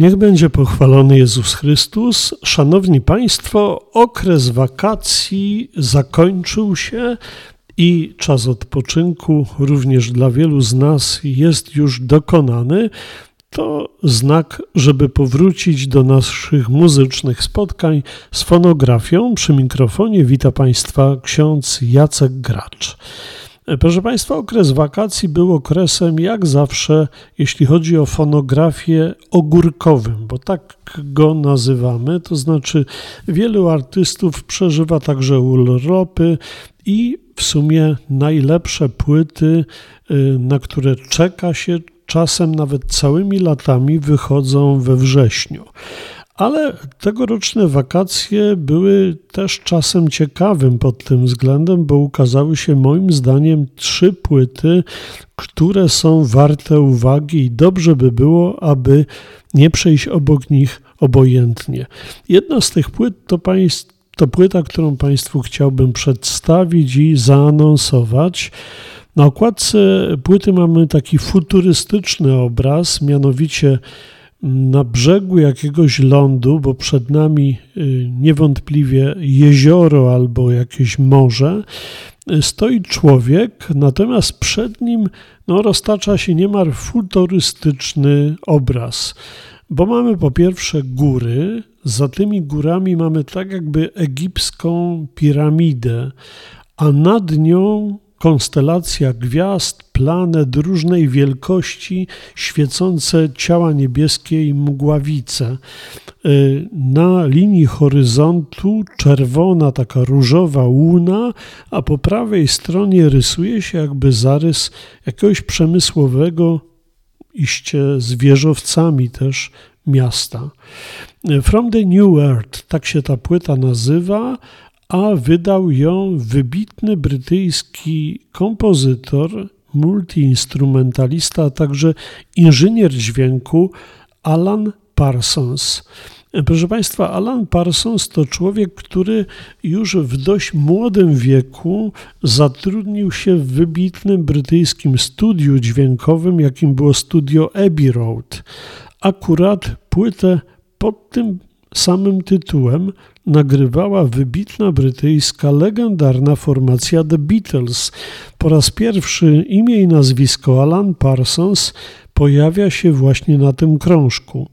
Niech będzie pochwalony Jezus Chrystus. Szanowni Państwo, okres wakacji zakończył się i czas odpoczynku również dla wielu z nas jest już dokonany. To znak, żeby powrócić do naszych muzycznych spotkań z fonografią. Przy mikrofonie wita Państwa ksiądz Jacek Gracz. Proszę Państwa, okres wakacji był okresem, jak zawsze, jeśli chodzi o fonografię, ogórkowym, bo tak go nazywamy. To znaczy, wielu artystów przeżywa także urlopy i w sumie najlepsze płyty, y, na które czeka się czasem nawet całymi latami, wychodzą we wrześniu. Ale tegoroczne wakacje były też czasem ciekawym pod tym względem, bo ukazały się moim zdaniem trzy płyty, które są warte uwagi i dobrze by było, aby nie przejść obok nich obojętnie. Jedna z tych płyt to, to płyta, którą Państwu chciałbym przedstawić i zaanonsować. Na okładce płyty mamy taki futurystyczny obraz, mianowicie na brzegu jakiegoś lądu, bo przed nami y, niewątpliwie jezioro albo jakieś morze, y, stoi człowiek, natomiast przed nim no, roztacza się niemal futurystyczny obraz. Bo mamy po pierwsze góry, za tymi górami mamy tak jakby egipską piramidę, a nad nią konstelacja gwiazd, planet różnej wielkości, świecące ciała niebieskie i mgławice. Y, na linii horyzontu czerwona, taka różowa łuna, a po prawej stronie rysuje się jakby zarys jakiegoś przemysłowego, iście z wieżowcami też miasta. From the New Earth, tak się ta płyta nazywa, a wydał ją wybitny brytyjski kompozytor, multiinstrumentalista, a także inżynier dźwięku Alan Parsons. Proszę Państwa, Alan Parsons to człowiek, który już w dość młodym wieku zatrudnił się w wybitnym brytyjskim studiu dźwiękowym, jakim było studio Abbey Road. Akurat płytę pod tym samym tytułem nagrywała wybitna brytyjska, legendarna formacja The Beatles. Po raz pierwszy imię i nazwisko Alan Parsons pojawia się właśnie na tym krążku.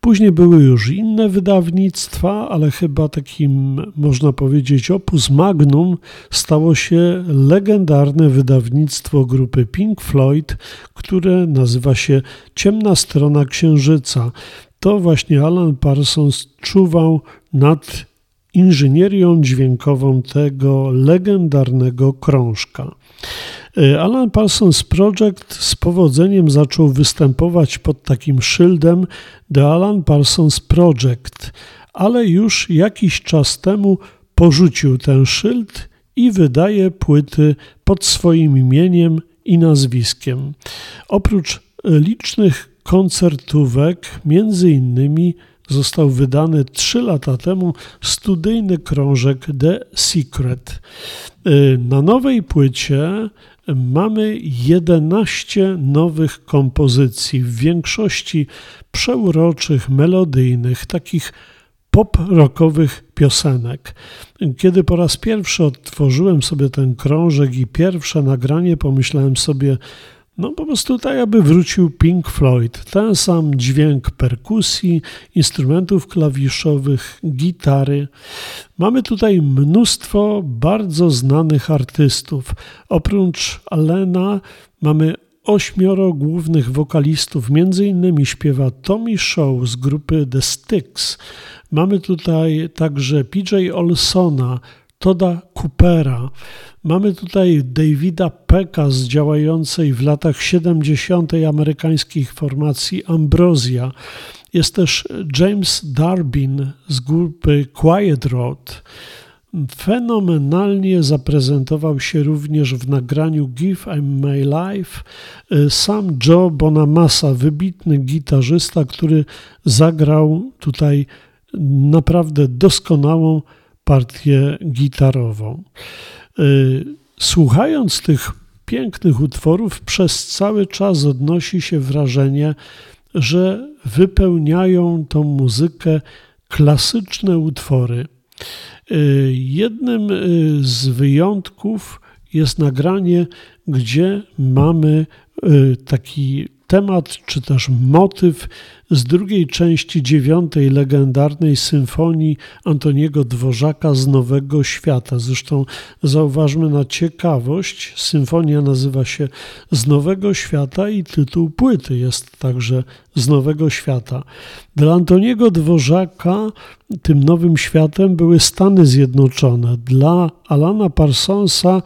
Później były już inne wydawnictwa, ale chyba takim, można powiedzieć, opus magnum stało się legendarne wydawnictwo grupy Pink Floyd, które nazywa się Ciemna Strona Księżyca to właśnie Alan Parsons czuwał nad inżynierią dźwiękową tego legendarnego krążka. E, Alan Parsons Project z powodzeniem zaczął występować pod takim szyldem The Alan Parsons Project, ale już jakiś czas temu porzucił ten szyld i wydaje płyty pod swoim imieniem i nazwiskiem. Oprócz licznych koncertówek, między innymi został wydany trzy lata temu studyjny krążek The Secret. Y, na nowej płycie mamy 11 nowych kompozycji, w większości przeuroczych, melodyjnych, takich pop-rockowych piosenek. Kiedy po raz pierwszy odtworzyłem sobie ten krążek i pierwsze nagranie, pomyślałem sobie, no po prostu tak, aby wrócił Pink Floyd. Ten sam dźwięk perkusji, instrumentów klawiszowych, gitary. Mamy tutaj mnóstwo bardzo znanych artystów. Oprócz Alena mamy ośmioro głównych wokalistów, między innymi śpiewa Tommy Shaw z grupy The Styx. Mamy tutaj także PJ Olsona, Toda Coopera. Mamy tutaj Davida Pecka z działającej w latach 70. amerykańskiej formacji Ambrosia. Jest też James Darbin z grupy Quiet Road. Fenomenalnie zaprezentował się również w nagraniu Give I'm My Life sam Joe Bonamassa, wybitny gitarzysta, który zagrał tutaj naprawdę doskonałą partię gitarową. Słuchając tych pięknych utworów, przez cały czas odnosi się wrażenie, że wypełniają tą muzykę klasyczne utwory. Y, jednym y, z wyjątków jest nagranie, gdzie mamy y, taki temat czy też motyw z drugiej części dziewiątej legendarnej symfonii Antoniego Dworzaka z Nowego Świata. Zresztą zauważmy na ciekawość, symfonia nazywa się Z Nowego Świata i tytuł płyty jest także Z Nowego Świata. Dla Antoniego Dworzaka tym nowym światem były Stany Zjednoczone. Dla Alana Parsonsa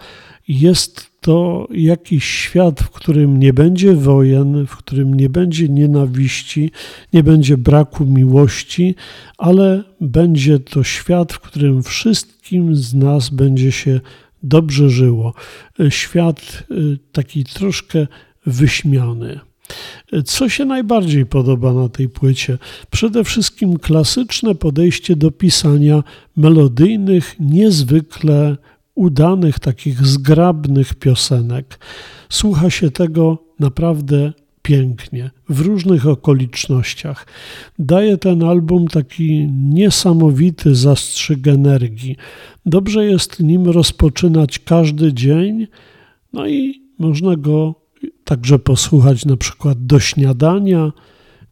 jest to jakiś świat, w którym nie będzie wojen, w którym nie będzie nienawiści, nie będzie braku miłości, ale będzie to świat, w którym wszystkim z nas będzie się dobrze żyło. Świat y, taki troszkę wyśmiany. Co się najbardziej podoba na tej płycie? Przede wszystkim klasyczne podejście do pisania melodyjnych, niezwykle udanych, takich zgrabnych piosenek. Słucha się tego naprawdę pięknie, w różnych okolicznościach. Daje ten album taki niesamowity zastrzyk energii. Dobrze jest nim rozpoczynać każdy dzień, no i można go także posłuchać na przykład do śniadania.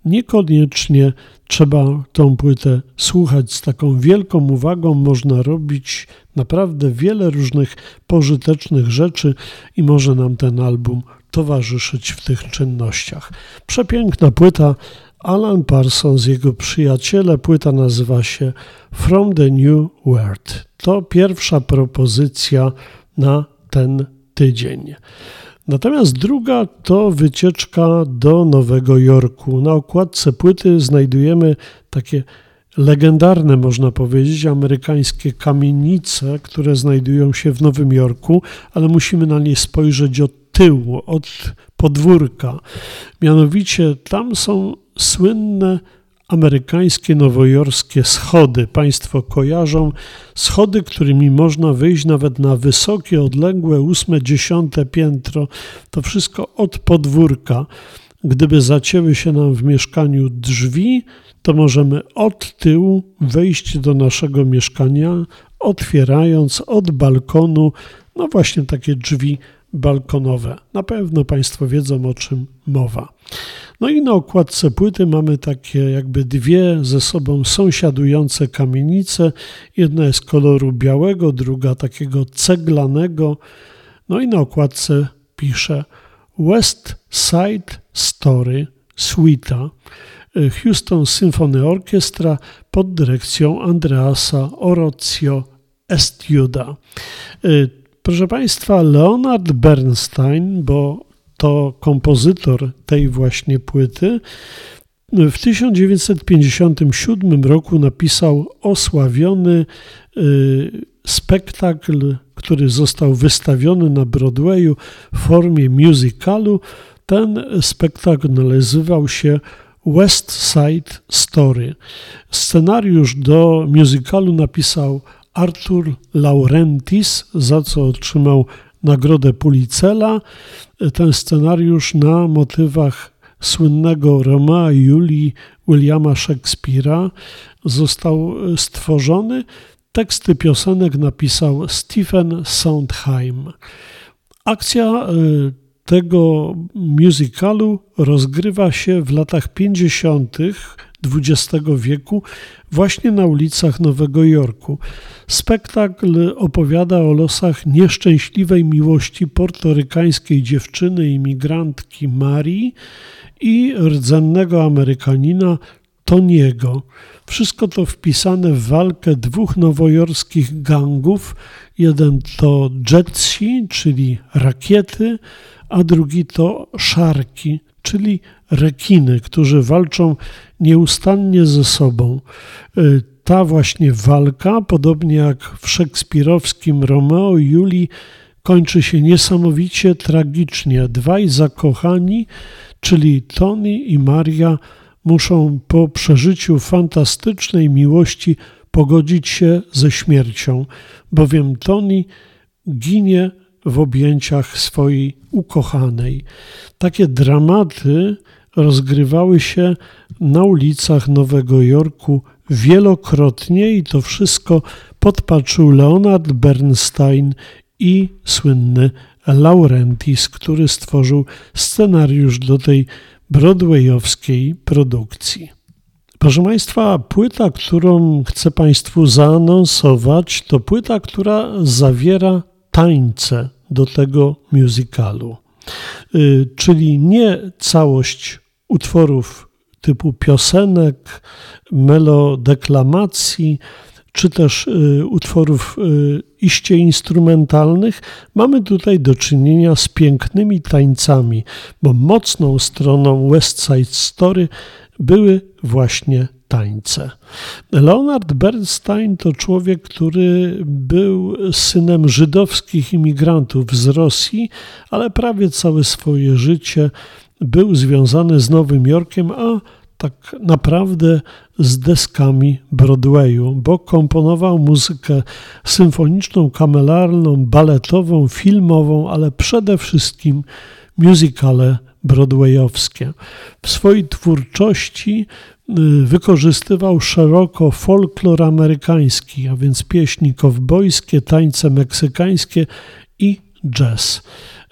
Niekoniecznie trzeba tą płytę słuchać z taką wielką uwagą. Można robić naprawdę wiele różnych pożytecznych rzeczy i może nam ten album towarzyszyć w tych czynnościach. Przepiękna płyta. Alan Parsons, jego przyjaciele, płyta nazywa się From the New World. To pierwsza propozycja na ten tydzień. Natomiast druga to wycieczka do Nowego Jorku. Na okładce płyty znajdujemy takie legendarne, można powiedzieć, amerykańskie kamienice, które znajdują się w Nowym Jorku, ale musimy na nie spojrzeć od tyłu, od podwórka. Mianowicie tam są słynne amerykańskie nowojorskie schody. Państwo kojarzą schody, którymi można wyjść nawet na wysokie, odległe ósme, dziesiąte piętro. To wszystko od podwórka. Gdyby zacięły się nam w mieszkaniu drzwi, to możemy od tyłu wejść do naszego mieszkania, otwierając od balkonu, no właśnie takie drzwi balkonowe. Na pewno Państwo wiedzą, o czym mowa. No i na okładce płyty mamy takie jakby dwie ze sobą sąsiadujące kamienice. Jedna jest koloru białego, druga takiego ceglanego. No i na okładce pisze West Side Story Suita. Houston Symphony Orchestra pod dyrekcją Andreasa Orozio Estiuda. Proszę Państwa, Leonard Bernstein, bo to kompozytor tej właśnie płyty, w 1957 roku napisał osławiony y, spektakl, który został wystawiony na Broadwayu w formie musicalu. Ten spektakl nazywał się West Side Story. Scenariusz do musicalu napisał Arthur Laurentis, za co otrzymał nagrodę Pulicela. Ten scenariusz na motywach słynnego Romea i Julii Williama Shakespeare'a został stworzony. Teksty piosenek napisał Stephen Sondheim. Akcja y, tego musicalu rozgrywa się w latach 50. XX wieku właśnie na ulicach Nowego Jorku. Spektakl opowiada o losach nieszczęśliwej miłości portorykańskiej dziewczyny imigrantki Marii i rdzennego Amerykanina Toniego. Wszystko to wpisane w walkę dwóch nowojorskich gangów. Jeden to Jetsi, czyli rakiety, a drugi to szarki, czyli rekiny, którzy walczą nieustannie ze sobą. Y, ta właśnie walka, podobnie jak w szekspirowskim Romeo i Julii, kończy się niesamowicie tragicznie. Dwaj zakochani, czyli Tony i Maria, muszą po przeżyciu fantastycznej miłości pogodzić się ze śmiercią, bowiem Tony ginie w objęciach swojej ukochanej. Takie dramaty rozgrywały się na ulicach Nowego Jorku wielokrotnie i to wszystko podpatrzył Leonard Bernstein i słynny Laurentis, który stworzył scenariusz do tej broadwayowskiej produkcji. Proszę Państwa, płyta, którą chcę Państwu zaanonsować, to płyta, która zawiera tańce do tego musicalu. Y, czyli nie całość utworów typu piosenek, melodeklamacji, czy też y, utworów y, iście instrumentalnych, mamy tutaj do czynienia z pięknymi tańcami, bo mocną stroną West Side Story były właśnie Leonard Bernstein to człowiek, który był synem żydowskich imigrantów z Rosji, ale prawie całe swoje życie był związany z Nowym Jorkiem, a tak naprawdę z deskami Broadwayu, bo komponował muzykę symfoniczną, kamelarną, baletową, filmową, ale przede wszystkim musicale broadwayowskie. W swojej twórczości y, wykorzystywał szeroko folklor amerykański, a więc pieśni kowbojskie, tańce meksykańskie i jazz.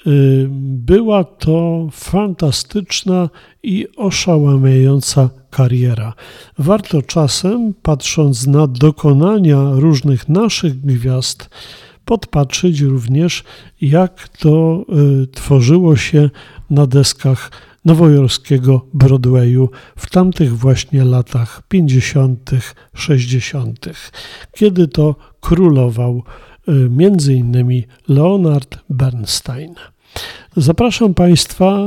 Y, była to fantastyczna i oszałamiająca kariera. Warto czasem, patrząc na dokonania różnych naszych gwiazd, podpatrzeć również, jak to y, tworzyło się na deskach nowojorskiego Broadwayu w tamtych właśnie latach 50., 60., kiedy to królował y, innymi Leonard Bernstein. Zapraszam Państwa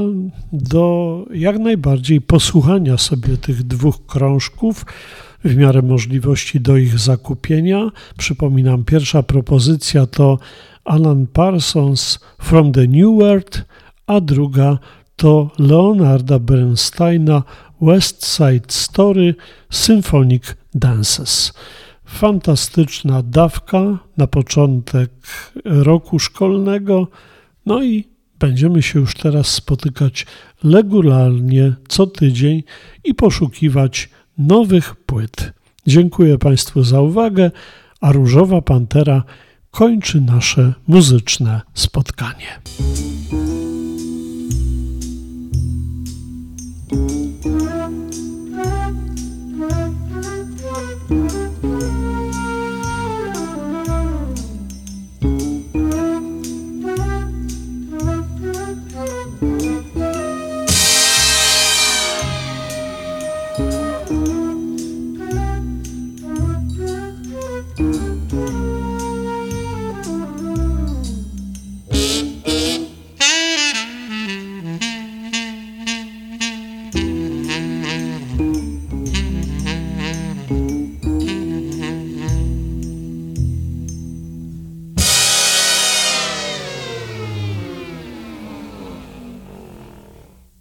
do jak najbardziej posłuchania sobie tych dwóch krążków w miarę możliwości do ich zakupienia. Przypominam, pierwsza propozycja to Alan Parsons From the New World, a druga to Leonarda Bernsteina West Side Story Symphonic Dances. Fantastyczna dawka na początek roku szkolnego, no i będziemy się już teraz spotykać regularnie co tydzień i poszukiwać nowych płyt. Dziękuję Państwu za uwagę, a Różowa Pantera kończy nasze muzyczne spotkanie.